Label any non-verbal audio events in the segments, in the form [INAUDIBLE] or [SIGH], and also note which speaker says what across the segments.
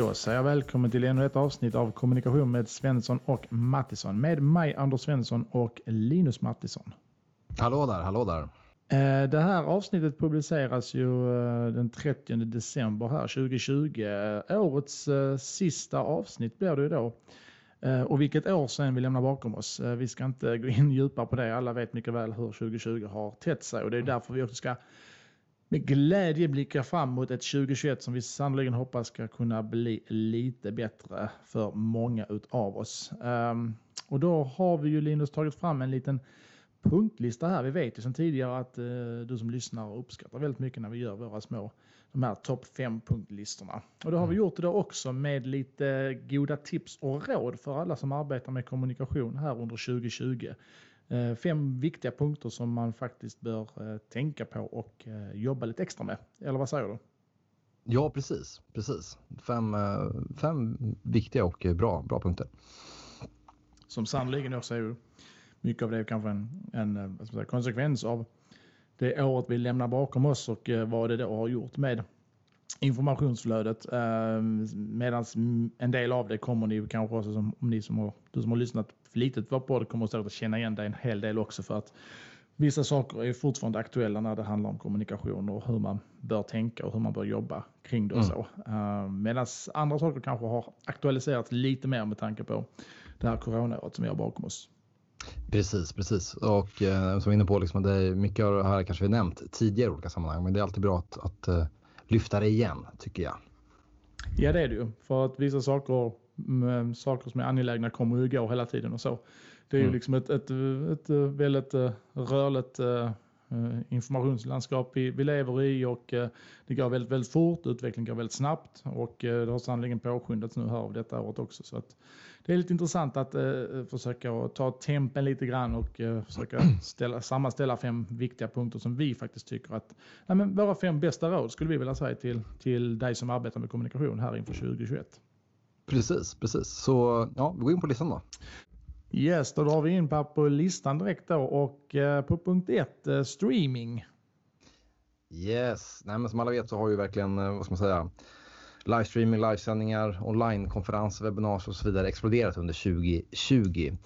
Speaker 1: Då säger jag välkommen till ännu ett avsnitt av Kommunikation med Svensson och Mattisson. Med mig Anders Svensson och Linus Mattisson.
Speaker 2: Hallå där, hallå där.
Speaker 1: Eh, det här avsnittet publiceras ju eh, den 30 december här 2020. Eh, årets sista avsnitt blir det ju då. Och vilket år sedan vi lämnar bakom oss. Vi ska inte gå in djupare på det. Alla vet mycket väl hur 2020 har tätt sig och det är därför vi också ska med glädje blickar fram mot ett 2021 som vi sannolikt hoppas ska kunna bli lite bättre för många utav oss. Um, och då har vi ju Linus tagit fram en liten punktlista här. Vi vet ju sedan tidigare att uh, du som lyssnar uppskattar väldigt mycket när vi gör våra små de här topp 5 punktlistorna. Och då har vi mm. gjort det också med lite goda tips och råd för alla som arbetar med kommunikation här under 2020. Eh, fem viktiga punkter som man faktiskt bör eh, tänka på och eh, jobba lite extra med. Eller vad säger du?
Speaker 2: Ja, precis. precis. Fem, fem viktiga och bra, bra punkter.
Speaker 1: Som sannoliken också är mycket av det kanske en, en säga, konsekvens av det året vi lämnar bakom oss och vad det då har gjort med informationsflödet. Medan en del av det kommer ni kanske också som om ni som har, du som har lyssnat flitigt på det kommer säkert att känna igen dig en hel del också för att vissa saker är fortfarande aktuella när det handlar om kommunikation och hur man bör tänka och hur man bör jobba kring det och mm. så. Uh, Medan andra saker kanske har aktualiserats lite mer med tanke på det här coronaåret som vi har bakom oss.
Speaker 2: Precis, precis. Och eh, som inne på, liksom, det är mycket av det här kanske vi nämnt tidigare i olika sammanhang, men det är alltid bra att, att uh, lyfta det igen, tycker jag.
Speaker 1: Ja, det är det ju. För att vissa saker saker som är angelägna kommer ju gå hela tiden och så. Det är mm. ju liksom ett, ett, ett, väldigt eh, rörligt eh, informationslandskap vi, vi lever i och eh, det går väldigt, väldigt fort, utvecklingen går väldigt snabbt och det har sannoliken påskyndats nu här av detta året också. Så att det är lite intressant att försöka ta tempen lite grann och försöka [CLEARS THROAT] ställa, sammanställa fem viktiga punkter som vi faktiskt tycker att, nej men våra fem bästa råd skulle vi vilja säga till, till dig som arbetar med kommunikation här inför 2021.
Speaker 2: Precis, precis. Så ja, vi går in på listan då.
Speaker 1: Yes, då drar vi in på, listan direkt då och eh, på punkt ett, eh, streaming.
Speaker 2: Yes, Nej, men som alla vet så har ju verkligen, eh, vad ska man säga, livestreaming, livesändningar, onlinekonferenser, webbinars och så vidare exploderat under 2020.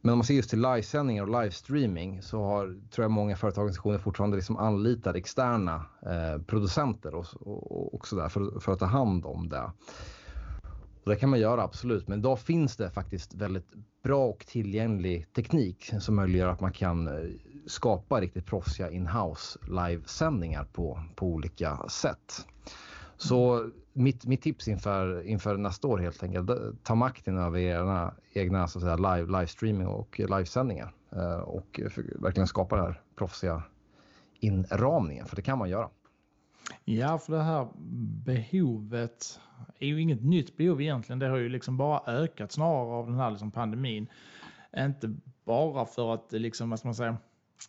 Speaker 2: Men om man ser just till livesändningar och livestreaming så har, tror jag många företagsorganisationer fortfarande liksom anlitar externa eh, producenter och, och, och sådär för, för att ta hand om det. Och det kan man göra absolut, men idag finns det faktiskt väldigt bra och tillgänglig teknik som möjliggör att man kan eh, skapa riktigt proffsiga in-house livesändningar på, på olika sätt. Så mitt, mitt tips inför, inför nästa år helt enkelt, ta makten över era egna så att säga, live, livestreaming och livesändningar eh, och verkligen skapa den här proffsiga inramningen, för det kan man göra.
Speaker 1: Ja, för det här behovet är ju inget nytt behov egentligen. Det har ju liksom bara ökat snarare av den här liksom pandemin. Inte bara för att liksom, vad ska man säga,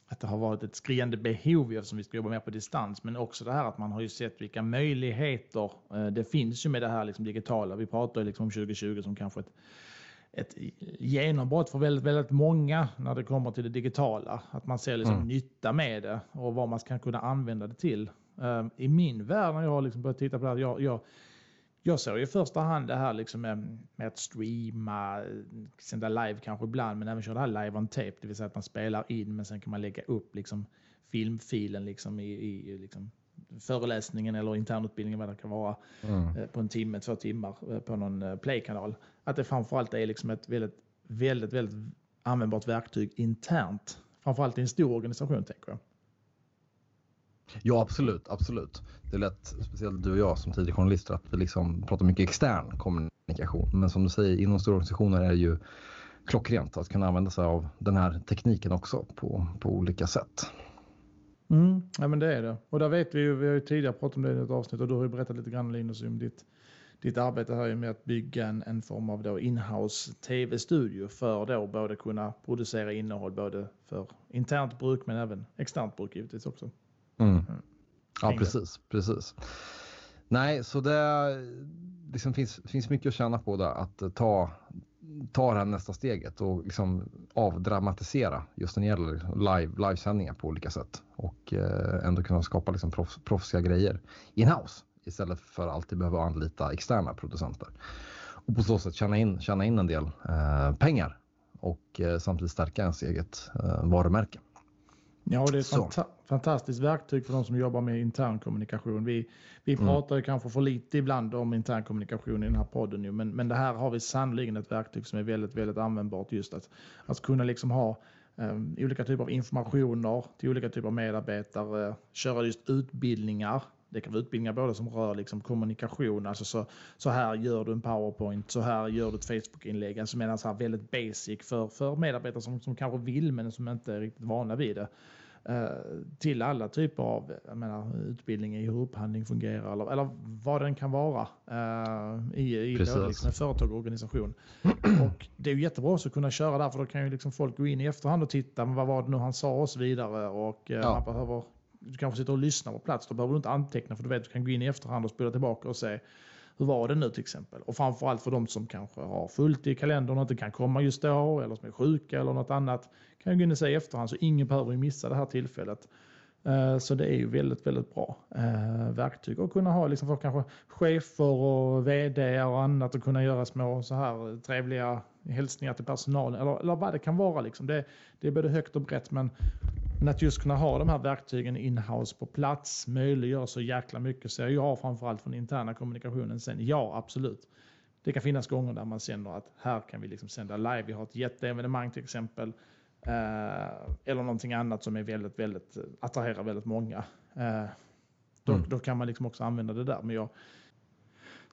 Speaker 1: att det har varit ett skriande behov eftersom vi ska jobba mer på distans, men också det här att man har ju sett vilka möjligheter eh, det finns ju med det här liksom digitala. Vi pratar ju liksom om 2020 som kanske ett, ett genombrott för väldigt, väldigt många när det kommer till det digitala. Att man ser liksom mm. nytta med det och vad man ska kunna använda det till. Ehm, I min värld när jag har liksom börjat titta på det här, jag, jag, jag såg i första hand det här liksom med, med att streama, sända live kanske ibland, men även köra det här live on tape, det vill säga att man spelar in men sen kan man lägga upp liksom filmfilen liksom i, i liksom föreläsningen eller internutbildningen vad det kan vara mm. Eh, på en timme, två timmar eh, på någon eh, playkanal. Att det framförallt är liksom ett väldigt, väldigt, väldigt användbart verktyg internt. Framförallt i en stor organisation tänker jag.
Speaker 2: Ja, absolut. absolut. Det är lätt, speciellt du och jag som tidigare journalister, att vi liksom pratar mycket extern kommunikation. Men som du säger, inom stora organisationer är det ju klockrent att kunna använda sig av den här tekniken också på, på olika sätt.
Speaker 1: Mm, ja men det är det. Och där vet vi ju, vi har ju tidigare pratat om det i ett avsnitt och du har ju berättat lite grann Linus om ditt, ditt arbete här med att bygga en, en form av då inhouse tv-studio för då både kunna producera innehåll både för internt bruk men även externt bruk givetvis också.
Speaker 2: Mm. mm. Ja, precis, precis. Nej, så det liksom finns, finns mycket att tjäna på det, att ta, ta det här nästa steget och liksom avdramatisera just när det gäller live, livesändningar på olika sätt och eh, ändå kunna skapa liksom proffs, proffsiga grejer in-house istället för att alltid behöva anlita externa producenter. Och på så sätt tjäna in, tjäna in en del eh, pengar och eh, samtidigt stärka ens eget eh, varumärke.
Speaker 1: Ja, det är ett fanta fantastiskt verktyg för de som jobbar med intern kommunikation. Vi, vi mm. pratar ju kanske för lite ibland om intern kommunikation i den här podden nu, men, men det här har vi sannolikt ett verktyg som är väldigt, väldigt användbart just att, att kunna liksom ha um, olika typer av informationer till olika typer av medarbetare, köra just utbildningar det kan vara utbildningar både som rör liksom kommunikation, alltså så, så här gör du en powerpoint, så här gör du ett Facebook-inlägg, alltså medan så här väldigt basic för, för medarbetare som, som kanske vill men som inte är riktigt vana vid det. Uh, till alla typer av menar, utbildning i hur upphandling fungerar eller, eller vad den kan vara uh, i, i både liksom, företag och organisation. och det är ju jättebra att kunna köra där för då kan ju liksom folk gå in i efterhand och titta men vad var det nu han sa och så vidare och uh, ja. man behöver du kanske sitter och lyssnar på plats, då behöver du inte anteckna för du vet du kan gå in i efterhand och spola tillbaka och se hur var det nu till exempel? Och framförallt för de som kanske har fullt i kalendern och inte kan komma just då eller som är sjuka eller något annat kan gå in och se i efterhand så ingen behöver missa det här tillfället. Eh, så det är ju väldigt, väldigt bra eh, verktyg att kunna ha liksom för kanske chefer och vd och annat och kunna göra små så här trevliga hälsningar till personalen eller, eller vad det kan vara. Liksom. Det, det är både högt och brett men men att just kunna ha de här verktygen in-house på plats möjliggör så jäkla mycket ser jag framförallt från interna kommunikationen. Sen ja, absolut. Det kan finnas gånger där man känner att här kan vi liksom sända live. Vi har ett jätteevenemang till exempel. Eh, eller någonting annat som är väldigt, väldigt, attraherar väldigt många. Eh, då, mm. då, kan man liksom också använda det där. Men jag,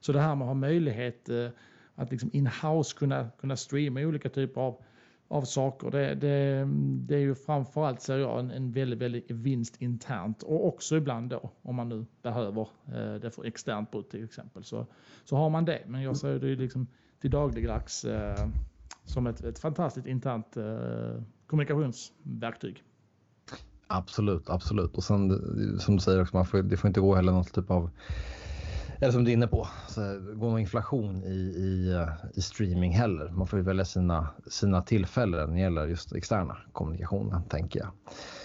Speaker 1: så det här med att ha möjlighet eh, att liksom in-house kunna, kunna streama olika typer av av saker. Det, det, det är ju framförallt ser jag en, en väldigt, väldigt vinst internt och också ibland då om man nu behöver eh, det för externt bruk till exempel så, så har man det. Men jag ser det ju liksom till dagligdags eh, som ett, ett fantastiskt internt eh, kommunikationsverktyg.
Speaker 2: Absolut, absolut. Och sen som du säger också, man får, det får inte gå heller någon typ av eller som du är inne på, så går någon inflation i, i, i streaming heller. Man får ju välja sina, sina tillfällen när det gäller just externa kommunikationen, tänker jag.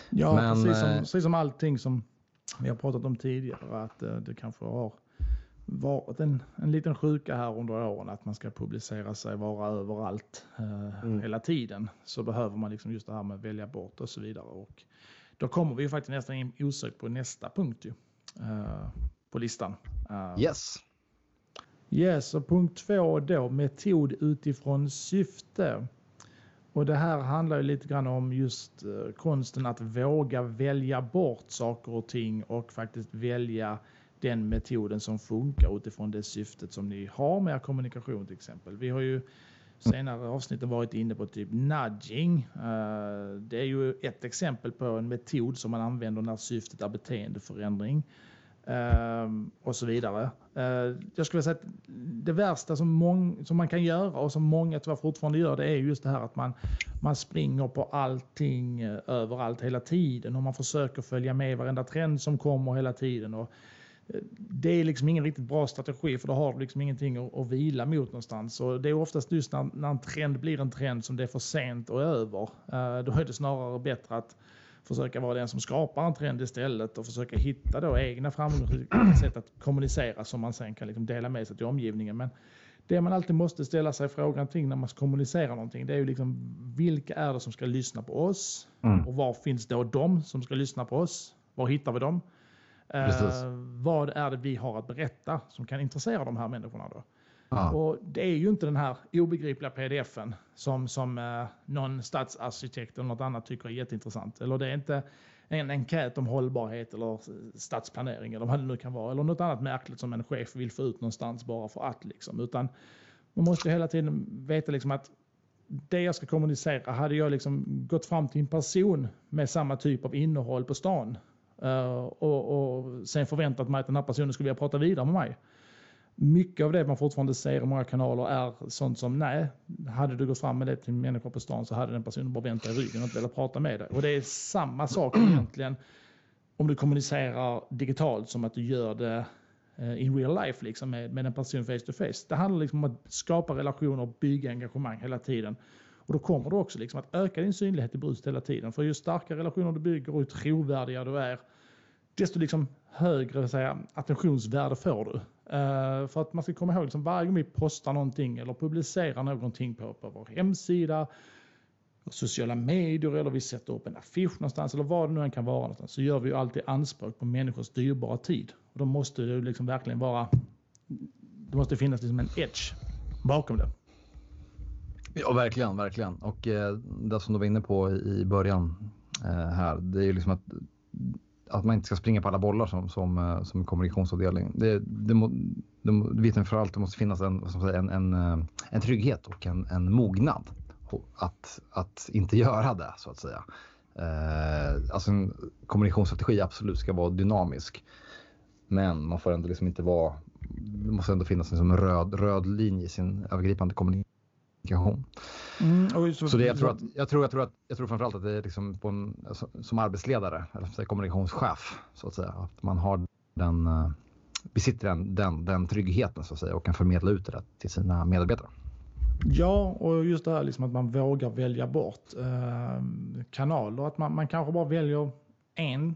Speaker 1: Ja, Men, precis, som, eh, precis som allting som vi har pratat om tidigare, att eh, det kanske har varit en, en liten sjuka här under åren att man ska publicera sig, vara överallt eh, mm. hela tiden. Så behöver man liksom just det här med att välja bort och så vidare. Och då kommer vi ju faktiskt nästan in osökt på nästa punkt ju, eh, på listan.
Speaker 2: Uh, yes.
Speaker 1: Yes, och punkt två då, metod utifrån syfte. Och det här handlar ju lite grann om just uh, konsten att våga välja bort saker och ting och faktiskt välja den metoden som funkar utifrån det syftet som ni har med er kommunikation till exempel. Vi har ju senare avsnitten varit inne på typ nudging. Uh, det är ju ett exempel på en metod som man använder när syftet är beteendeförändring. Ehm, och så vidare. Ehm, jag skulle säga att det värsta som, mång, som man kan göra och som många tyvärr fortfarande gör det är just det här att man, man springer på allting eh, överallt hela tiden och man försöker följa med varenda trend som kommer hela tiden. Och, eh, det är liksom ingen riktigt bra strategi för då har du liksom ingenting att, att vila mot någonstans. Och det är oftast just när, när en trend blir en trend som det är för sent och över. Eh, då är det snarare bättre att försöka vara den som skapar en trend istället och försöka hitta då egna framgångsrika [CLEARS THROAT] sätt att kommunicera som man sen kan liksom dela med sig till omgivningen. Men det man alltid måste ställa sig frågan kring när man kommunicerar någonting, det är ju liksom vilka är det som ska lyssna på oss? Mm. Och var finns då de som ska lyssna på oss? Var hittar vi dem? Eh, vad är det vi har att berätta som kan intressera de här människorna då? Ja. Och det är ju inte den här obegripliga pdfen som, som eh, någon stadsarkitekt eller något annat tycker är jätteintressant. Eller det är inte en enkät om hållbarhet eller stadsplanering eller vad det nu kan vara. Eller något annat märkligt som en chef vill få ut någonstans bara för att. Liksom. Utan man måste hela tiden veta liksom att det jag ska kommunicera, hade jag liksom gått fram till en person med samma typ av innehåll på stan uh, och, och sen förväntat mig att den här personen skulle vilja prata vidare med mig mycket av det man fortfarande ser i många kanaler är sånt som nej, hade du gått fram med det till människor på stan så hade den personen bara vänt dig i ryggen och inte velat prata med dig. Och det är samma sak [CLEARS THROAT] egentligen om du kommunicerar digitalt som att du gör det eh, in real life liksom med, med en person face to face. Det handlar liksom om att skapa relationer och bygga engagemang hela tiden. Och då kommer du också liksom att öka din synlighet i bröst hela tiden. För ju starkare relationer du bygger och ju trovärdigare du är, desto liksom högre säga, attentionsvärde får du. Uh, för att man ska komma ihåg, liksom, varje gång vi postar någonting eller publicerar någonting på, på vår hemsida, sociala medier eller vi sätter upp en affisch någonstans eller vad det nu än kan vara någonstans så gör vi ju alltid anspråk på människors dyrbara tid. Och då måste det liksom verkligen vara, det måste finnas liksom en edge bakom det.
Speaker 2: Ja, verkligen, verkligen. Och eh, det som du var inne på i början eh, här, det är ju liksom att, att man inte ska springa på alla bollar som, som, eh, som kommunikationsavdelning. Det, det, må, det, det för allt, det måste finnas en, en, en, eh, en trygghet och en, en mognad att, att inte göra det så att säga. Eh, alltså en kommunikationsstrategi absolut ska vara dynamisk. Men man får ändå liksom inte vara, det måste ändå finnas en liksom röd, röd linje i sin övergripande kommunikation. Mm, så, så det, jag, tror att, jag, tror, jag, tror att, jag tror framförallt att det är liksom en, alltså, som arbetsledare, eller kommunikationschef, så att säga, att man har den, eh, besitter den, den, den tryggheten så att säga och kan förmedla ut det till sina medarbetare.
Speaker 1: Ja, och just det här liksom att man vågar välja bort eh, kanaler. Att man, man kanske bara väljer en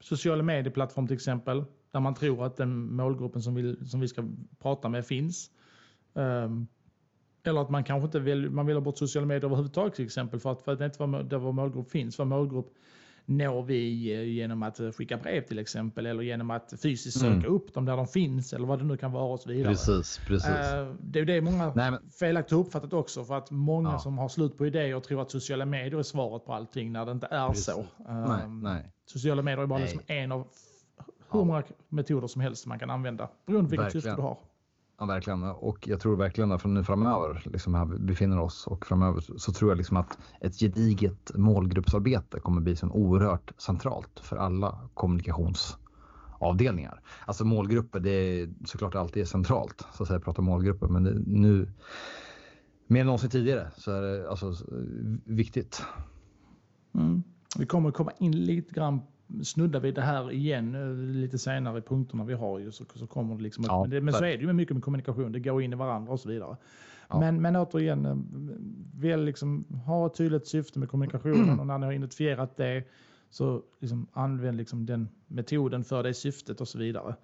Speaker 1: social medieplattform till exempel. Där man tror att den målgruppen som, vill, som vi ska prata med finns. Eh, eller att man kanske inte väljer, man väljer bort sociala medier överhuvudtaget till exempel för att, för att det inte var där vår målgrupp finns. Vår målgrupp når vi eh, genom att eh, skicka brev till exempel eller genom att fysiskt söka mm. upp dem där de finns eller vad det nu kan vara och så vidare.
Speaker 2: Precis, precis.
Speaker 1: Uh, det är det många Nej, men... felaktigt uppfattat också för att många ja. som har slut på idéer tror att sociala medier är svaret på allting när det inte är precis. så.
Speaker 2: Nej, nej.
Speaker 1: Sociala medier är bara liksom en av hur många metoder som helst man kan använda beroende på vilket syfte du har.
Speaker 2: Ja, verkligen. Och jag tror verkligen att från nu framöver, liksom här vi befinner oss och framöver, så tror jag liksom att ett gediget målgruppsarbete kommer bli så oerhört centralt för alla kommunikationsavdelningar. Alltså målgrupper, det är såklart alltid centralt så att säga, prata målgrupper, men det, nu mer än någonsin tidigare så är det alltså viktigt.
Speaker 1: Mm. Vi kommer komma in lite grann snuddar vi det här igen eh, lite senare i punkterna vi har ju så, så kommer det liksom. Ja, men, det, men så är det ju mycket med kommunikation. Det går in i varandra och så vidare. Ja. Men, men återigen, eh, väl liksom ha ett tydligt syfte med kommunikationen [CLEARS THROAT] och när ni har identifierat det så liksom använd liksom den metoden för det syftet och så vidare.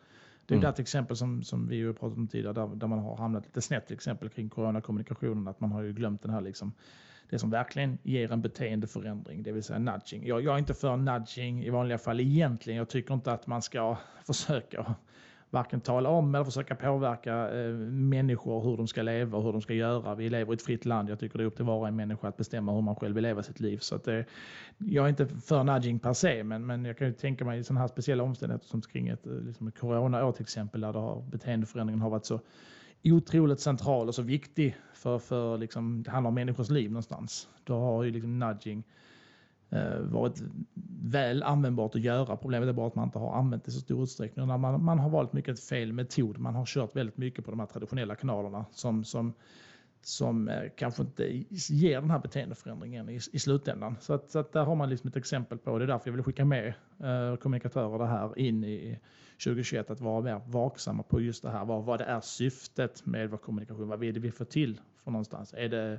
Speaker 1: Det är mm. ett exempel som, som vi har pratat om tidigare där, där man har hamnat lite snett till exempel kring coronakommunikationen. Att man har ju glömt den här liksom det som verkligen ger en beteendeförändring, det vill säga nudging. Jag, jag är inte för nudging i vanliga fall egentligen. Jag tycker inte att man ska [LAUGHS] försöka varken tala om eller försöka påverka eh, människor hur de ska leva och hur de ska göra. Vi lever i ett fritt land. Jag tycker det är upp till var och en människa att bestämma hur man själv vill leva sitt liv. Så att, eh, jag är inte för nudging per se, men, men jag kan ju tänka mig i sådana här speciella omständigheter som kring ett, eh, liksom ett coronaår till exempel, där har, beteendeförändringen har varit så otroligt central och så viktig för, för liksom, det handlar om människors liv någonstans. Då har ju liksom nudging eh, varit väl användbart att göra. Problemet är bara att man inte har använt det i så stor utsträckning. När man, man har valt mycket fel metod. Man har kört väldigt mycket på de här traditionella kanalerna som, som, som eh, kanske inte ger den här beteendeförändringen i, i slutändan. Så, att, så att där har man liksom ett exempel på det. är därför jag vill skicka med eh, kommunikatörer det här in i 2021 att vara mer vaksamma på just det här. Vad, vad det är syftet med vår kommunikation. Vad vill vi få till för någonstans? Är det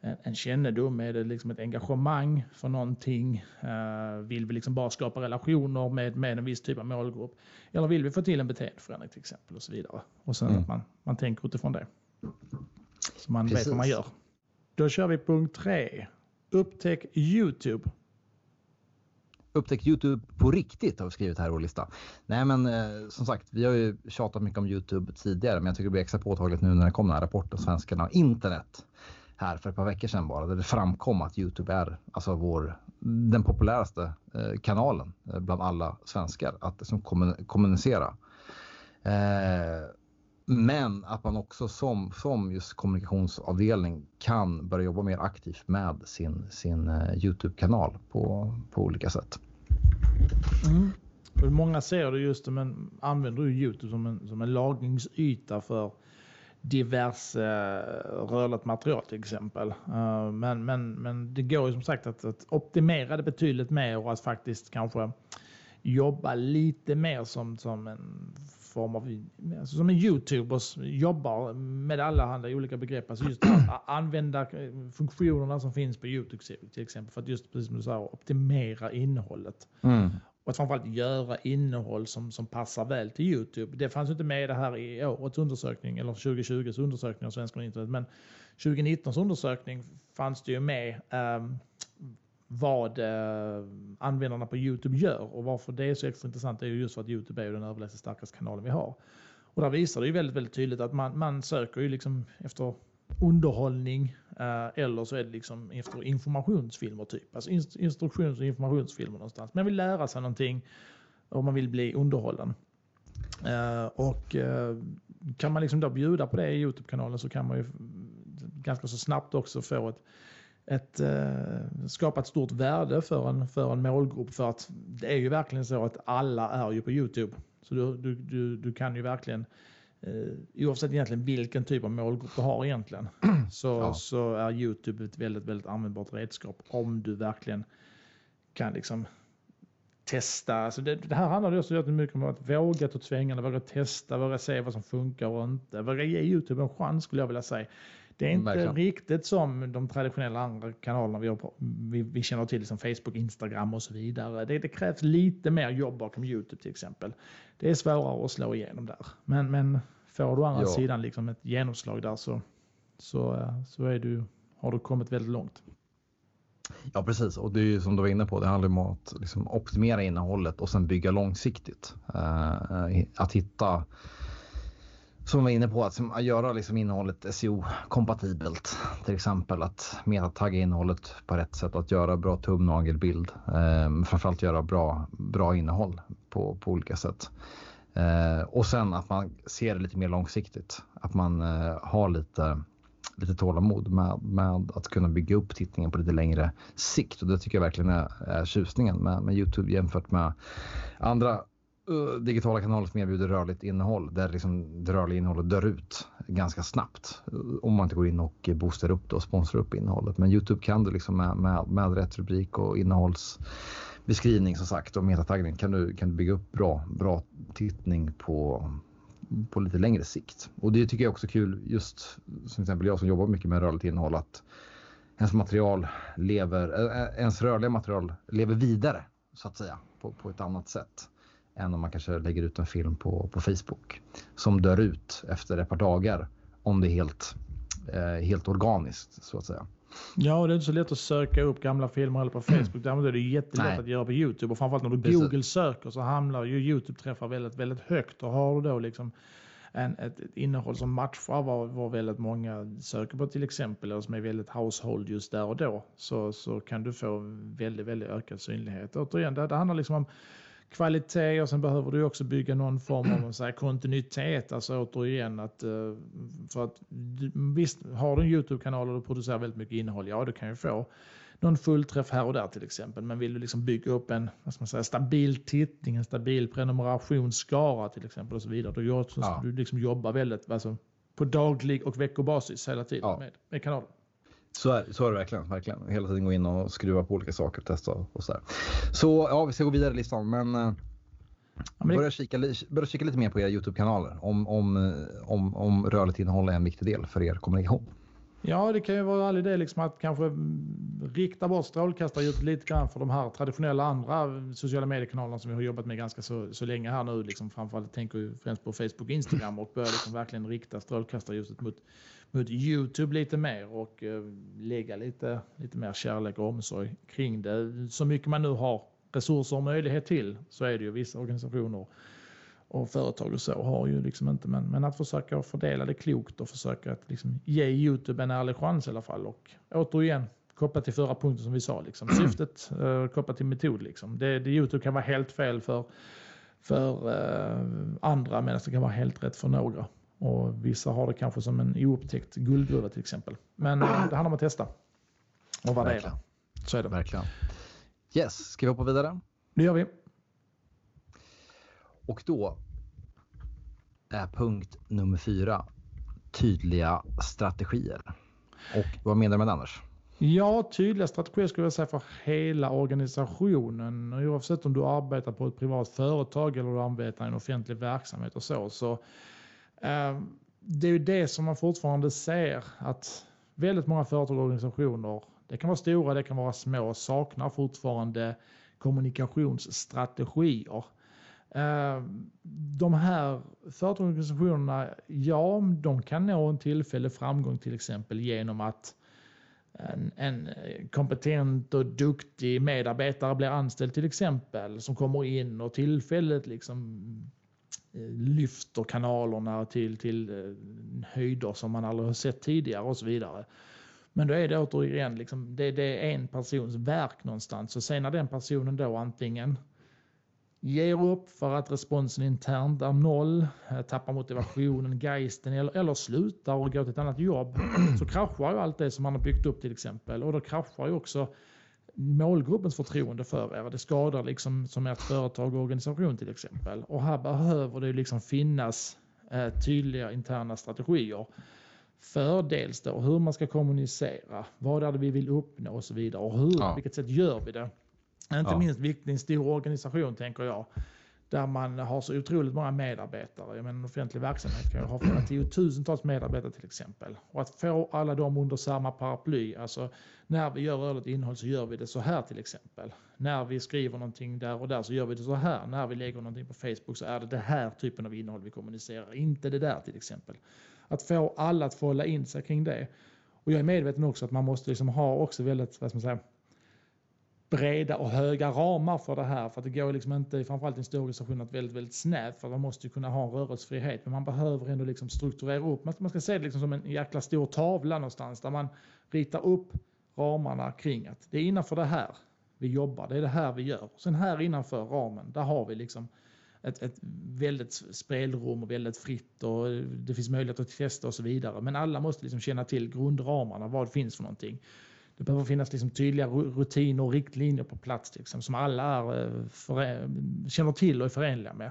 Speaker 1: en, en kännedom? Är det liksom ett engagemang för någonting? Uh, vill vi liksom bara skapa relationer med, med en viss typ av målgrupp? Eller vill vi få till en beteendeförändring till exempel och så vidare. Och sen mm. att man, man tänker utifrån det. Så man Precis. vet vad man gör. Då kör vi punkt tre. Upptäck YouTube.
Speaker 2: Upptäck Youtube på riktigt har vi skrivit här i vår lista. Nej men eh, som sagt, vi har ju tjatat mycket om Youtube tidigare men jag tycker det blir extra påtagligt nu när det kom den här rapporten Svenskarna och internet här för ett par veckor sedan bara där det framkom att Youtube är alltså vår, den populäraste eh, kanalen eh, bland alla svenskar att liksom, kommunicera. Eh, men att man också som, som just kommunikationsavdelning kan börja jobba mer aktivt med sin, sin eh, Youtube-kanal på, på olika sätt.
Speaker 1: Mm. Många ser det just men använder ju Youtube som en, som en lagringsyta för diverse eh, rörligt material till exempel. Eh, men, men, men det går ju som sagt att, att optimera det betydligt mer och att faktiskt kanske jobba lite mer som, som en form av, alltså som en YouTuber jobbar med alla handla olika begrepp. Alltså just att använda eh, funktionerna som finns på YouTube till exempel för att just precis som du sa optimera innehållet. Mm. och att framförallt göra innehåll som, som passar väl till Youtube. Det fanns inte med i det här i årets undersökning eller 2020s undersökning av svenskar internet. Men 2019s undersökning fanns det ju med um, vad eh, användarna på Youtube gör och varför det är så extra intressant är ju just för att Youtube är den överlägset starkaste kanalen vi har. Och där visar det ju väldigt, väldigt tydligt att man, man söker ju liksom efter underhållning eh, eller så är det liksom efter informationsfilmer typ. Alltså instruktions och informationsfilmer någonstans. Man vill lära sig någonting och man vill bli underhållen. Eh, och eh, kan man liksom då bjuda på det i Youtube-kanalen så kan man ju ganska så snabbt också få ett ett, eh, skapa ett stort värde för en, för en målgrupp. För att det är ju verkligen så att alla är ju på Youtube. Så du, du, du, du kan ju verkligen, eh, oavsett egentligen vilken typ av målgrupp du har egentligen, [CLEARS THROAT] så, ja. så är Youtube ett väldigt, väldigt användbart redskap om du verkligen kan liksom testa. Alltså det, det här handlar ju också mycket om att våga ta svängarna, våga testa, våga se vad som funkar och inte. Våga ge Youtube en chans skulle jag vilja säga. Det är inte Verkligen. riktigt som de traditionella andra kanalerna vi, har, vi, vi känner till, som Facebook, Instagram och så vidare. Det, det, krävs lite mer jobb bakom YouTube till exempel. Det är svårare att slå igenom där. Men, men får du å andra ja. sidan liksom ett genomslag där så, så, så är du, har du kommit väldigt långt.
Speaker 2: Ja precis och det är ju som du var inne på, det handlar om att liksom optimera innehållet och sen bygga långsiktigt. Uh, att hitta som var inne på, att, att göra liksom innehållet SEO-kompatibelt. Till exempel att metatagga innehållet på rätt sätt, att göra bra tumnagelbild. Eh, framförallt göra bra, bra innehåll på, på olika sätt. Eh, och sen att man ser det lite mer långsiktigt. Att man eh, har lite, lite tålamod med, med att kunna bygga upp tittningen på lite längre sikt. Och det tycker jag verkligen är, är tjusningen med, med Youtube jämfört med andra Eh, digitala kanaler som erbjuder rörligt innehåll där liksom det rörliga innehållet dör ut ganska snabbt eh, om man inte går in och boostar upp det och sponsrar upp innehållet. Men Youtube kan du liksom med, med, med rätt rubrik och innehållsbeskrivning som sagt och metataggning kan du, kan du bygga upp bra, bra tittning på, på lite längre sikt. Och det tycker jag också är kul just som exempel jag som jobbar mycket med rörligt innehåll att ens material lever, eh, ens rörliga material lever vidare så att säga på, på ett annat sätt än om man kanske lägger ut en film på, på Facebook som dör ut efter ett par dagar om det är helt, eh, helt organiskt så att säga.
Speaker 1: Ja, det är inte så lätt att söka upp gamla filmer eller på Facebook. Däremot är det jättelätt Nej. att göra på YouTube. Och framförallt när du Precis. Google söker så hamnar ju YouTube-träffar väldigt, väldigt högt. Och har du då liksom en, ett, ett innehåll som matchar vad, vad väldigt många söker på till exempel, eller som är väldigt household just där och då, så, så kan du få väldigt, väldigt ökad synlighet. Återigen, det, det handlar liksom om kvalitet och sen behöver du också bygga någon form av så kontinuitet. Alltså återigen att, eh, för att visst har du en YouTube-kanal och du producerar väldigt mycket innehåll, ja du kan ju få någon fullträff här och där till exempel. Men vill du liksom bygga upp en vad ska man säga, stabil tittning, en stabil prenumerationsskara till exempel och så vidare. Då gör, ja. du liksom jobbar väldigt alltså, på daglig och veckobasis hela tiden ja. med, med kanalen.
Speaker 2: Så är, så är det verkligen, verkligen. Hela tiden gå in och skruva på olika saker och testa och sådär. Så ja, vi ska gå vidare i listan. Men, eh, ja, men börja, kika, börja kika lite mer på era YouTube-kanaler. Om, om, eh, om, om rörligt innehåll är en viktig del för er kommunikation.
Speaker 1: Ja, det kan ju vara all idé liksom att kanske rikta bort strålkastarljuset lite grann för de här traditionella andra sociala mediekanalerna som vi har jobbat med ganska så, så länge här nu. Liksom framförallt tänker jag främst på Facebook och Instagram och börja liksom verkligen rikta strålkastarljuset mot, mot Youtube lite mer och eh, lägga lite, lite mer kärlek och omsorg kring det. Så mycket man nu har resurser och möjlighet till så är det ju vissa organisationer och företag och så har ju liksom inte, men, men att försöka fördela det klokt och försöka att liksom ge Youtube en ärlig chans i alla fall. Och återigen, kopplat till förra punkten som vi sa, liksom, [CLEARS THROAT] syftet eh, kopplat till metod. Liksom. Det, det, Youtube kan vara helt fel för, för eh, andra medan det kan vara helt rätt för några. Och vissa har det kanske som en oupptäckt guldgruva till exempel. Men eh, det handlar om att testa och värdera. Verkligen. Så är det.
Speaker 2: Verkligen. Yes, ska vi hoppa vidare?
Speaker 1: Det gör vi.
Speaker 2: Och då är punkt nummer fyra tydliga strategier. Och vad menar du med det Anders?
Speaker 1: Ja, tydliga strategier skulle jag säga för hela organisationen. Oavsett om du arbetar på ett privat företag eller du arbetar i en offentlig verksamhet och så. så Ehm, det är ju det som man fortfarande ser att väldigt många företag och organisationer, det kan vara stora, det kan vara små, saknar fortfarande kommunikationsstrategier. Ehm, de här företagsorganisationerna, ja, de kan nå en tillfällig framgång till exempel genom att en, en, kompetent och duktig medarbetare blir anställd till exempel som kommer in och tillfälligt liksom Eh, lyfter kanalerna till, till eh, höjder som man aldrig har sett tidigare och så vidare. Men då är det återigen liksom, det, det är en persons verk någonstans. Så sen när den personen då antingen ger upp för att responsen internt är noll, eh, tappar motivationen, [LAUGHS] geisten eller, eller slutar och går till ett annat jobb så kraschar ju allt det som man har byggt upp till exempel och då kraschar ju också målgruppens förtroende för er. Det skadar liksom som ert företag och organisation till exempel. Och här behöver det liksom finnas eh, tydliga interna strategier för dels då hur man ska kommunicera, vad är det vi vill uppnå och så vidare och hur, ja. på vilket sätt gör vi det? Inte ja. minst viktigt i en stor organisation tänker jag. Där man har så otroligt många medarbetare. Jag menar, en offentlig verksamhet kan ju ha flera tiotusentals medarbetare till exempel. Och att få alla dem under samma paraply. Alltså när vi gör rörligt innehåll så gör vi det så här till exempel. När vi skriver någonting där och där så gör vi det så här. När vi lägger någonting på Facebook så är det det här typen av innehåll vi kommunicerar. Inte det där till exempel. Att få alla att få hålla in sig kring det. Och jag är medveten också att man måste liksom ha också väldigt, vad ska man säga, breda och höga ramar för det här. För att det går liksom inte, framförallt i en stor organisation, att väldigt, väldigt snävt. För man måste ju kunna ha en rörelsefrihet. Men man behöver ändå liksom strukturera upp. Man ska se det liksom som en jäkla stor tavla någonstans. Där man ritar upp ramarna kring att det är innanför det här vi jobbar. Det är det här vi gör. Sen här innanför ramen, där har vi liksom ett, ett väldigt spelrum och väldigt fritt och det finns möjlighet att testa och så vidare. Men alla måste liksom känna till grundramarna. Vad finns för någonting? Det behöver finnas liksom tydliga rutiner och riktlinjer på plats liksom, som alla är, eh, för, känner till och är förenliga med.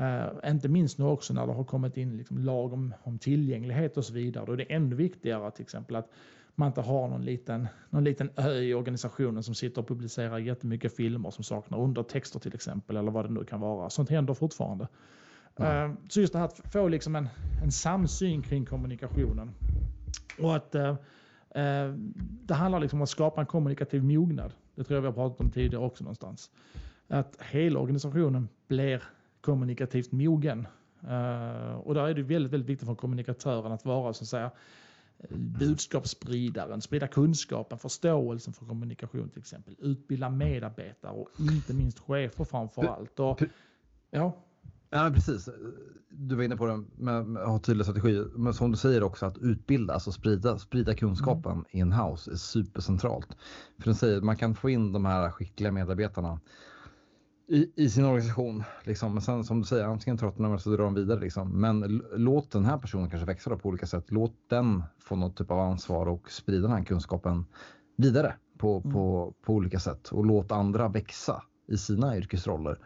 Speaker 1: Uh, inte minst nu också när det har kommit in liksom lag om, om tillgänglighet och så vidare. Då är det ännu viktigare till exempel att man inte har någon liten, någon liten ö i organisationen som sitter och publicerar jättemycket filmer som saknar undertexter till exempel eller vad det nu kan vara. Sånt händer fortfarande. Mm. Uh, så just det här att få liksom en, en samsyn kring kommunikationen. Och att uh, det handlar liksom om att skapa en kommunikativ mognad. Det tror jag vi har pratat om tidigare också någonstans. Att hela organisationen blir kommunikativt mogen. Eh, och där är det väldigt, väldigt viktigt för kommunikatören att vara så att säga budskapsspridaren, sprida kunskapen, förståelsen för kommunikation till exempel. Utbilda medarbetare och inte minst chefer framför allt. Och,
Speaker 2: ja. Ja, precis. Du var inne på det med, med att ha tydliga strategier. Men som du säger också att utbilda, alltså sprida, sprida kunskapen mm. in-house är supercentralt. För den säger att man kan få in de här skickliga medarbetarna i, i sin organisation. Liksom. Men sen som du säger, antingen tröttnar eller så drar de vidare. Liksom. Men låt den här personen kanske växa på olika sätt. Låt den få något typ av ansvar och sprida den här kunskapen vidare på, mm. på, på olika sätt. Och låt andra växa i sina yrkesroller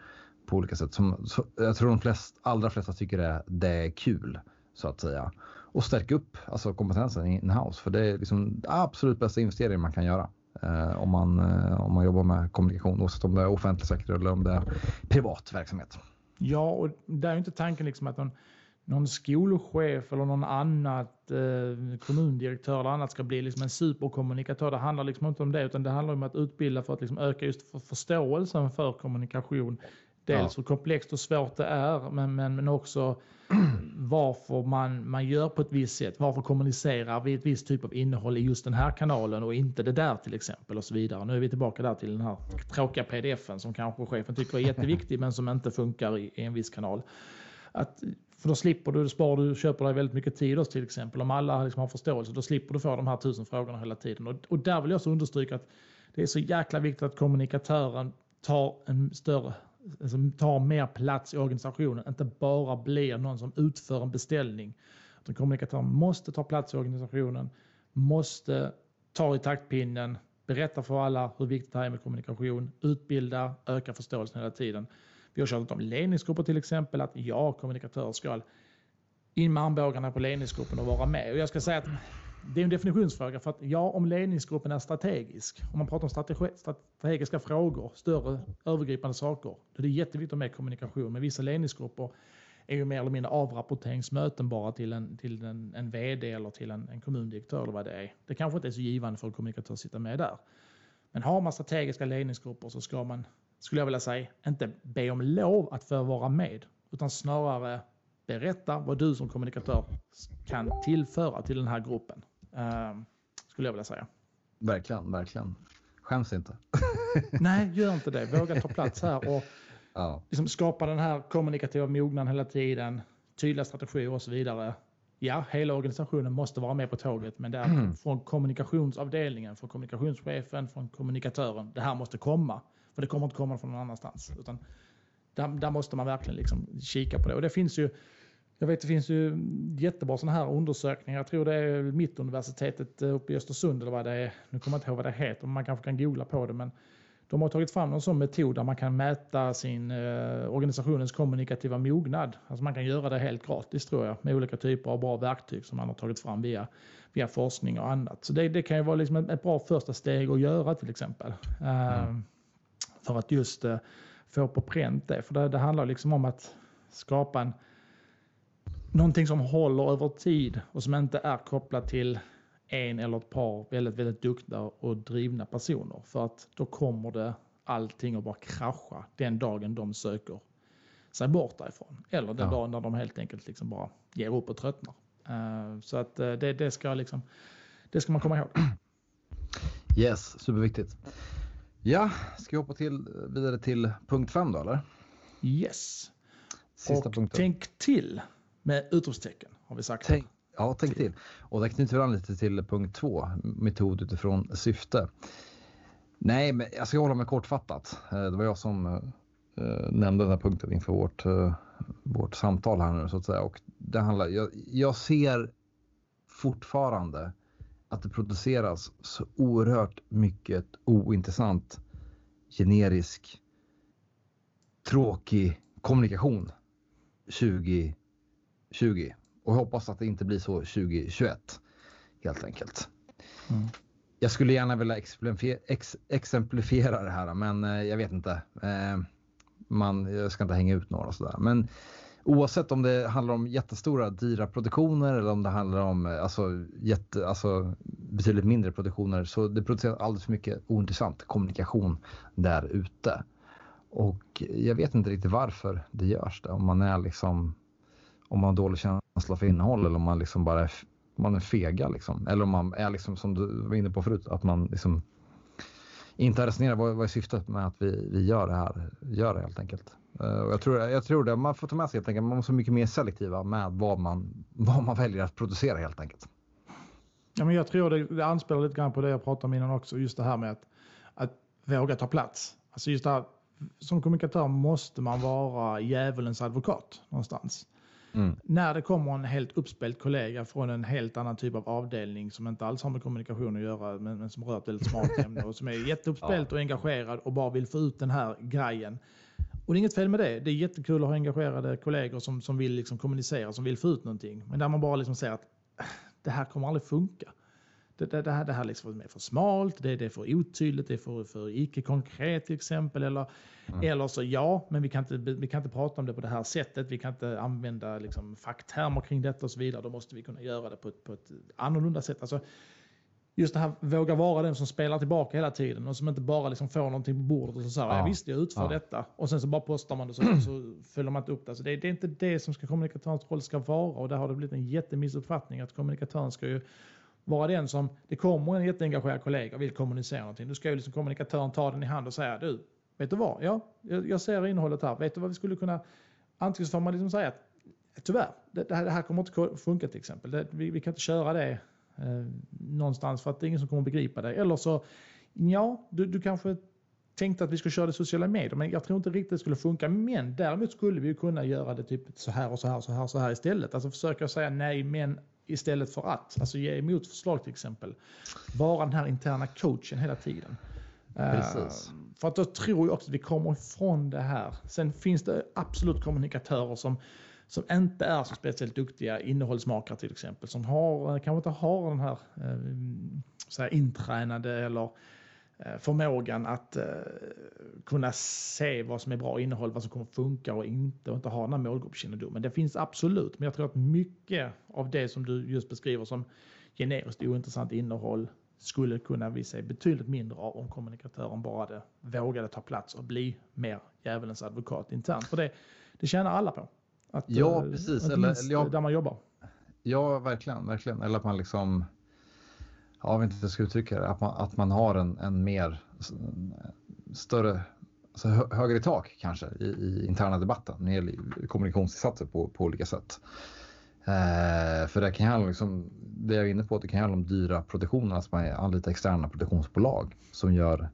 Speaker 2: på olika sätt. Som, så, jag tror de flest, allra flesta tycker det, det är kul så att säga. Och stärka upp alltså, kompetensen in-house. För det är liksom absolut bästa investeringen man kan göra. Eh, om, man, eh, om man jobbar med kommunikation oavsett om det är offentlig sektor eller om det är privat verksamhet.
Speaker 1: Ja, och där är inte tanken liksom att någon, någon skolchef eller någon annat eh, kommundirektör eller annat ska bli liksom en superkommunikatör. Det handlar liksom inte om det utan det handlar om att utbilda för att liksom öka just för förståelsen för kommunikation Dels ja. hur komplext och svårt det är, men, men, men också [CLEARS THROAT] varför man, man gör på ett visst sätt. Varför kommunicerar vi ett visst typ av innehåll i just den här kanalen och inte det där till exempel och så vidare. Nu är vi tillbaka där till den här tråkiga pdfen som kanske chefen tycker är jätteviktig men som inte funkar i, i en viss kanal. Att, för då slipper du, sparar du, köper dig väldigt mycket tid till exempel. Om alla liksom har förståelse, då slipper du få de här tusen frågorna hela tiden. Och, och där vill jag också understryka att det är så jäkla viktigt att kommunikatören tar en större alltså, tar mer plats i organisationen, inte bara blir någon som utför en beställning. Utan kommunikatören måste ta plats i organisationen, måste ta i taktpinnen, berätta för alla hur viktigt det här är med kommunikation, utbilda, öka förståelsen hela tiden. Vi har tjatat om ledningsgrupper till exempel, att ja, kommunikatörer ska in med armbågarna på ledningsgruppen och vara med. Och jag ska säga att det är en definitionsfråga för att ja, om ledningsgruppen är strategisk, om man pratar om strategi, strategiska frågor, större övergripande saker, då är det jätteviktigt med kommunikation. Men vissa ledningsgrupper är ju mer eller mindre avrapporteringsmöten bara till en, till en, en VD eller till en, en kommundirektör eller vad det är. Det kanske inte är så givande för en kommunikatör att sitta med där. Men har man strategiska ledningsgrupper så ska man, skulle jag vilja säga, inte be om lov att få vara med, utan snarare berätta vad du som kommunikatör kan tillföra till den här gruppen. Uh, skulle jag vilja säga.
Speaker 2: Verkligen, verkligen. Skäms inte. [LAUGHS]
Speaker 1: Nej, gör inte det. Våga ta plats här och [LAUGHS] ja. liksom skapa den här kommunikativa mognaden hela tiden, tydliga strategier och så vidare. Ja, hela organisationen måste vara med på tåget, men det är mm. från kommunikationsavdelningen, från kommunikationschefen, från kommunikatören. Det här måste komma, för det kommer inte komma från någon annanstans. Utan där, där måste man verkligen liksom kika på det. Och det finns ju jag vet det finns ju jättebra sådana här undersökningar. Jag tror det är Mittuniversitetet eh, uppe i Östersund eller vad det är. Nu kommer jag inte ihåg vad det heter, man kanske kan googla på det. Men de har tagit fram en sån metod där man kan mäta sin eh, organisationens kommunikativa mognad. Alltså man kan göra det helt gratis tror jag med olika typer av bra verktyg som man har tagit fram via, via forskning och annat. Så det, det kan ju vara liksom ett, ett, bra första steg att göra till exempel. Eh, mm. För att just eh, få på pränt det. För det, det handlar liksom om att skapa en någonting som håller över tid och som inte är kopplat till en eller ett par väldigt, väldigt duktiga och drivna personer. För att då kommer det allting att bara krascha den dagen de söker sig bort därifrån. Eller den ja. dagen när de helt enkelt liksom bara ger upp och tröttnar. Uh, så att uh, det, det, ska liksom, det ska man komma ihåg.
Speaker 2: Yes, superviktigt. Ja, ska vi hoppa till, vidare till punkt fem då eller?
Speaker 1: Yes. Sista och punkten. tänk till med utropstecken har vi sagt.
Speaker 2: Tänk, ja, tänk till. Och det knyter an lite till punkt två, metod utifrån syfte. Nej, men jag ska hålla mig kortfattat. Eh, det var jag som uh, nämnde den här punkten inför vårt, uh, vårt samtal här nu så att säga. Och det handlar, jag, jag ser fortfarande att det produceras så oerhört mycket ointressant, generisk, tråkig kommunikation 20 20 och hoppas att det inte blir så 2021 helt enkelt. Mm. Jag skulle gärna vilja exemplifiera det här, men eh, jag vet inte. Eh, man, jag ska inte hänga ut några sådär. Men oavsett om det handlar om jättestora dyra produktioner eller om det handlar om eh, alltså, jätte, alltså, betydligt mindre produktioner så det produceras alldeles för mycket ointressant kommunikation där ute. Och jag vet inte riktigt varför det görs det. Om man är liksom om man har dålig känsla för innehåll eller om man liksom bara är, man är fega liksom. Eller om man är liksom som du var inne på förut, att man liksom inte har resonerat vad, vad är syftet med att vi, vi gör det här, gör det helt enkelt. Uh, jag, tror, jag tror det, man får ta med sig helt enkelt, man måste vara mycket mer selektiva med vad man, [LAUGHS] vad man väljer att producera helt enkelt.
Speaker 1: Ja, men jag tror det, det anspelar lite grann på det jag pratade om innan också, just det här med att, att våga ta plats. Alltså just det här, som kommunikatör måste man vara djävulens advokat någonstans. Mm. När det kommer en helt uppspelt kollega från en helt annan typ av avdelning som inte alls har med kommunikation att göra men, men som rör ett väldigt smart ämne och som är jätteuppspelt ja. och engagerad och bara vill få ut den här grejen. Och det är inget fel med det. Det är jättekul att ha engagerade kollegor som, som vill liksom kommunicera, som vill få ut någonting. Men där man bara liksom säger att det här kommer aldrig funka det, det, det, här, det här liksom är för smalt, det, det är för otydligt, det är för, för icke-konkret till exempel. Eller, mm. eller så ja, men vi kan, inte, vi kan inte prata om det på det här sättet. Vi kan inte använda liksom, facktermer kring detta och så vidare. Då måste vi kunna göra det på ett, på ett annorlunda sätt. Alltså, just det här våga vara den som spelar tillbaka hela tiden och som inte bara liksom får någonting på bordet och så säger ja. visst jag utför ja. detta och sen så bara postar man det så, [CLEARS THROAT] så följer man inte upp det. Så det, det är inte det som ska kommunikatörens roll ska vara och där har det blivit en jättemissuppfattning att kommunikatören ska ju vara den som, det kommer en jätteengagerad kollega och vill kommunicera någonting. Då ska ju liksom kommunikatören ta den i hand och säga, du, vet du vad? Ja, jag, ser innehållet här. Vet du vad vi skulle kunna, antingen så får man liksom säga att tyvärr, det, det, här, det här kommer inte funka till exempel. Det, vi, vi, kan inte köra det eh, någonstans för att det är ingen som kommer begripa det. Eller så, ja, du, du kanske tänkte att vi skulle köra det sociala medier, men jag tror inte riktigt det skulle funka. Men däremot skulle vi kunna göra det typ så här och så här och så här, så här istället. Alltså försöka säga nej, men istället för att. Alltså ge emot förslag till exempel. Vara den här interna coachen hela tiden.
Speaker 2: Precis. Uh,
Speaker 1: för att då tror jag också att vi kommer ifrån det här. Sen finns det absolut kommunikatörer som, som inte är så speciellt duktiga innehållsmakare till exempel. Som har, kanske inte har den här, uh, så här intränade eller Eh, förmågan att eh, kunna se vad som är bra innehåll, vad som kommer funka och inte och inte ha den här målgruppskännedomen. Det finns absolut, men jag tror att mycket av det som du just beskriver som generiskt ointressant innehåll skulle kunna vi se betydligt mindre av om kommunikatören bara vågade ta plats och bli mer djävulens advokat internt. För det, det tjänar alla på.
Speaker 2: Att, ja, precis.
Speaker 1: Eller, eller ja, där man jobbar.
Speaker 2: Ja, verkligen, verkligen. Eller att man liksom, jag vet inte hur jag ska uttrycka det, att man, att man har en, en mer större, alltså högre tak kanske i, i interna debatten när det gäller kommunikationsinsatser på, på olika sätt. Eh, för det kan handla liksom, det jag är inne på, det kan handla om dyra produktioner, att man anlitar externa produktionsbolag som gör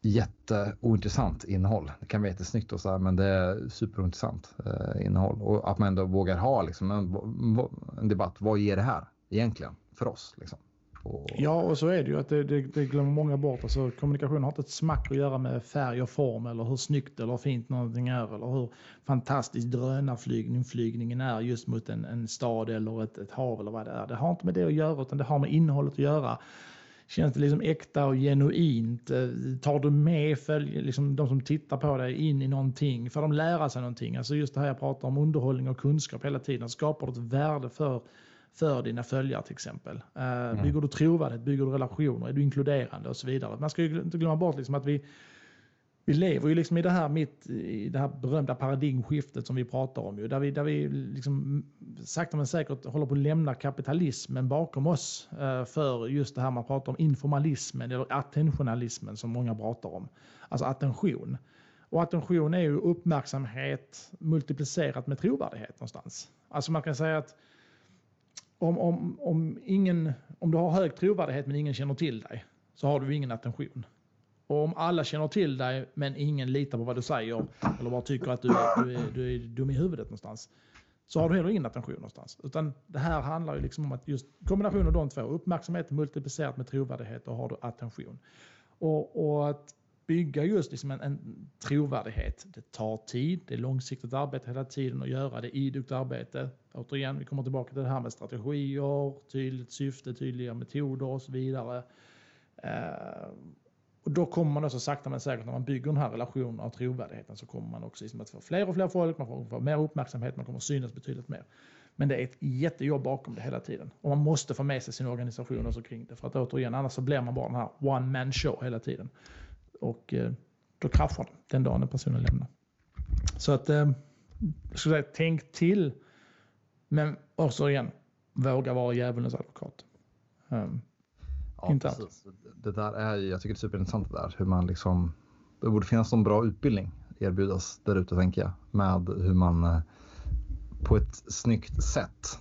Speaker 2: jätteointressant innehåll. Det kan vara jättesnyggt och så här, men det är superintressant eh, innehåll och att man ändå vågar ha liksom, en, en, debatt. Vad ger det här egentligen för oss? Liksom?
Speaker 1: Och... Ja, och så är det ju att det, det, det, glömmer många bort. Alltså, kommunikation har inte ett smack att göra med färg och form eller hur snyggt eller fint någonting är eller hur fantastisk drönarflygningen är just mot en, en stad eller ett, ett hav eller vad det är. Det har inte med det att göra utan det har med innehållet att göra. Känns det liksom äkta och genuint? Eh, tar du med följ, liksom de som tittar på dig in i någonting? Får de lära sig någonting? Alltså just det här jag pratar om underhållning och kunskap hela tiden. Skapar du ett värde för, för dina följare till exempel? Eh, mm. Bygger du trovärdighet? Bygger du relationer? Är du inkluderande och så vidare? Man ska ju inte glömma bort liksom att vi vi lever ju liksom i det här mitt i det här berömda paradigmskiftet som vi pratar om ju, där vi, där vi liksom sakta men säkert håller på att lämna kapitalismen bakom oss eh, för just det här man pratar om informalismen eller attentionalismen som många pratar om. Alltså attention. Och attention är ju uppmärksamhet multiplicerat med trovärdighet någonstans. Alltså man kan säga att om, om, om, ingen, om du har hög trovärdighet men ingen känner till dig så har du ingen attention. Och om alla känner till dig men ingen litar på vad du säger eller bara tycker att du är, du är, du är dum i huvudet någonstans så har du heller ingen attention någonstans. Utan det här handlar ju liksom om att just kombinationen av de två, uppmärksamhet multiplicerat med trovärdighet då har du attention. Och, och att bygga just liksom en, en trovärdighet, det tar tid, det är långsiktigt arbete hela tiden att göra det, idogt arbete. Återigen, vi kommer tillbaka till det här med strategier, tydligt syfte, tydliga metoder och så vidare. Eh, och då kommer man också sakta men säkert när man bygger den här relationen och trovärdigheten så kommer man också liksom att få fler och fler folk, man får få mer uppmärksamhet, man kommer synas betydligt mer. Men det är ett jättejobb bakom det hela tiden. Och man måste få med sig sin organisation också kring det. För att återigen, annars så blir man bara den här one man show hela tiden. Och eh, då kraschar det den dagen den personen lämnar. Så att, eh, jag skulle säga, tänk till. Men också igen, våga vara djävulens advokat. Um,
Speaker 2: Ja, precis. Det där är, jag tycker det är superintressant det där hur man liksom, det borde finnas en bra utbildning erbjudas där ute tänker jag med hur man eh, på ett snyggt sätt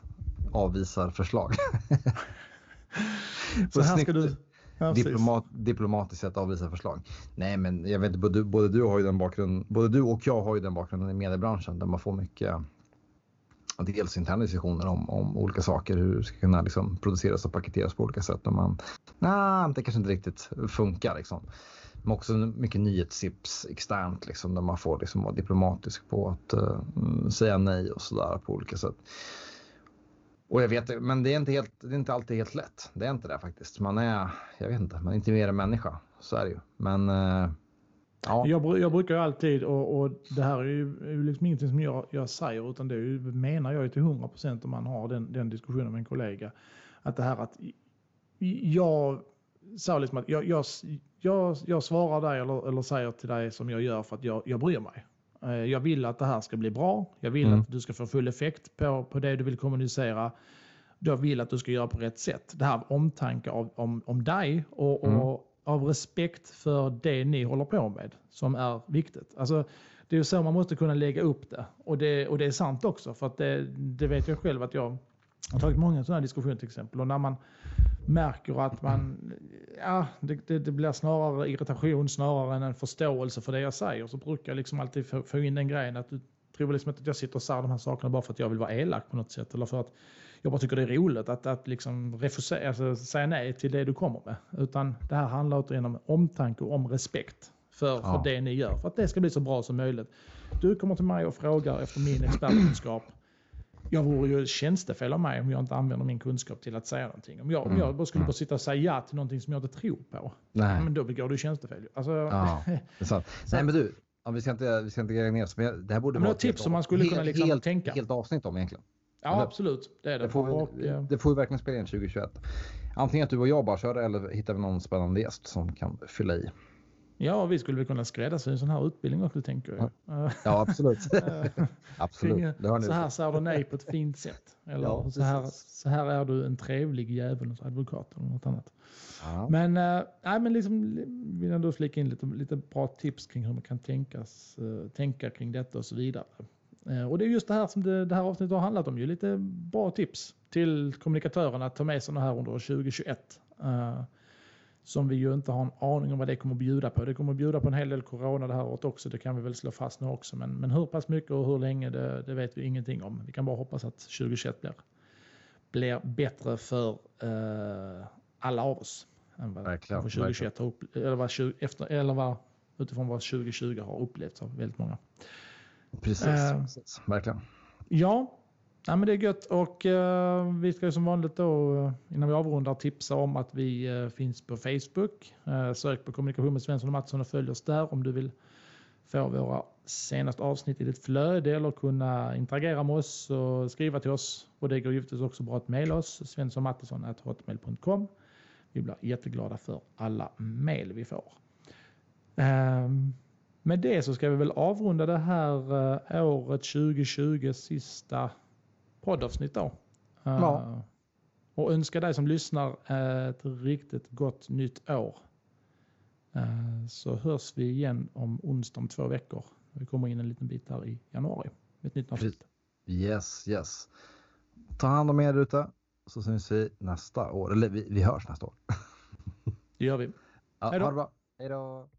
Speaker 2: avvisar förslag. [LAUGHS]
Speaker 1: Så här ska du...
Speaker 2: Ja, diplomat, diplomatiskt sätt avvisa förslag. Nej, men jag vet både, både, du har ju den bakgrunden, både du och jag har ju den bakgrunden i mediebranschen där man får mycket dels interna diskussioner om, om olika saker, hur det ska kunna liksom produceras och paketeras på olika sätt. Och man, nah, det kanske inte riktigt funkar. Liksom. Men också mycket nyhetstips externt liksom, där man får liksom vara diplomatisk på att uh, säga nej och sådär på olika sätt. Och jag vet, men det är, inte helt, det är inte alltid helt lätt. Det är inte det faktiskt. Man är, jag vet inte, man är inte mer än människa. Så är det ju. Men eh,
Speaker 1: Ja. Jag, jag, brukar alltid, och, och, det här är ju, är ju liksom ingenting som jag, jag säger, utan det ju, menar jag ju till 100 procent om man har den, den diskussionen med en kollega. Att det här att jag sa liksom att jag, jag, jag, jag svarar dig eller, eller säger till dig som jag gör för att jag, jag bryr mig. Eh, jag vill att det här ska bli bra. Jag vill mm. att du ska få full effekt på, på det du vill kommunicera. Jag vill att du ska göra på rätt sätt. Det här omtanke av, om, om dig och, mm. och av respekt för det ni håller på med som är viktigt. Alltså, det är så man måste kunna lägga upp det. Och det, och det är sant också, för att det, det vet jag själv att jag har tagit många sådana diskussioner till exempel. Och när man märker att man, ja, det, det, det, blir snarare irritation snarare än en förståelse för det jag säger så brukar jag liksom alltid få, få in den grejen att du tror liksom inte att jag sitter och säger de här sakerna bara för att jag vill vara elak på något sätt eller för att jag bara tycker det är roligt att, att liksom refusera, alltså säga nej till det du kommer med. Utan det här handlar återigen om omtanke och om respekt för, ja. för det ni gör. För att det ska bli så bra som möjligt. Du kommer till mig och frågar efter min expertkunskap. Jag vore ju tjänstefel av mig om jag inte använder min kunskap till att säga någonting. Om jag, mm. om jag bara skulle mm. bara sitta och säga ja till någonting som jag inte tror på. Nej. Men då begår du tjänstefel. Alltså,
Speaker 2: ja, [LAUGHS] sant. Nej men du, Ja, vi ska inte, vi ska inte gräva ner oss, men det här borde
Speaker 1: vara ett tips som man skulle kunna liksom
Speaker 2: helt,
Speaker 1: tänka.
Speaker 2: Helt avsnitt om egentligen.
Speaker 1: Ja, det, absolut. Det är det.
Speaker 2: Det får, vi, och, det får vi verkligen spela in 2021. Antingen att du och jag bara kör eller hittar vi någon spännande gäst som kan fylla i.
Speaker 1: Ja, vi skulle väl kunna skräddarsy en sån här utbildning också, tänker jag.
Speaker 2: Ja, absolut. [LAUGHS] absolut.
Speaker 1: så här säger du nej på ett fint sätt. Eller ja, så, här, så här är du en trevlig djävulens advokat eller något annat. Ja. Men, äh, nej, men liksom, vill jag då flika in lite, lite bra tips kring hur man kan tänkas, äh, tänka kring detta och så vidare. Och det är just det här som det, det här avsnittet har handlat om. Ju. Lite bra tips till kommunikatörerna att ta med sig här under 2021 som vi ju inte har en aning om vad det kommer att bjuda på. Det kommer att bjuda på en hel del corona det här året också, det kan vi väl slå fast nu också. Men, men hur pass mycket och hur länge, det, det vet vi ingenting om. Vi kan bara hoppas att 2021 blir, blir bättre för uh, alla av oss. Än vad verkligen, 2021 har upp, eller, vad 20, efter, eller vad, utifrån vad 2020 har upplevt av väldigt många.
Speaker 2: Precis, uh, precis. verkligen.
Speaker 1: Ja, Ja, men det är gött och uh, vi ska ju som vanligt då eh, innan vi avrundar tipsa om att vi uh, finns på Facebook. Uh, sök på kommunikation med Svensson och Mattsson och följ oss där om du vill få våra senaste avsnitt i ditt flöde eller kunna interagera med oss och skriva till oss. Och det går givetvis också bra att mejla oss, svenssonmattisson.hotmail.com. Vi blir jätteglada för alla mejl vi får. Um, med det så ska vi väl avrunda det här året 2020 sista poddavsnitt då. Ja. Uh, och önska dig som lyssnar ett riktigt gott nytt år. Uh, så hörs vi igen om onsdag om två veckor. Vi kommer in en liten bit här i januari med ett nytt avsnitt.
Speaker 2: Yes, yes. Ta hand om er ute så syns vi nästa år. Eller vi, vi hörs nästa år.
Speaker 1: Det gör vi.
Speaker 2: Ja, ha det bra. Hej då.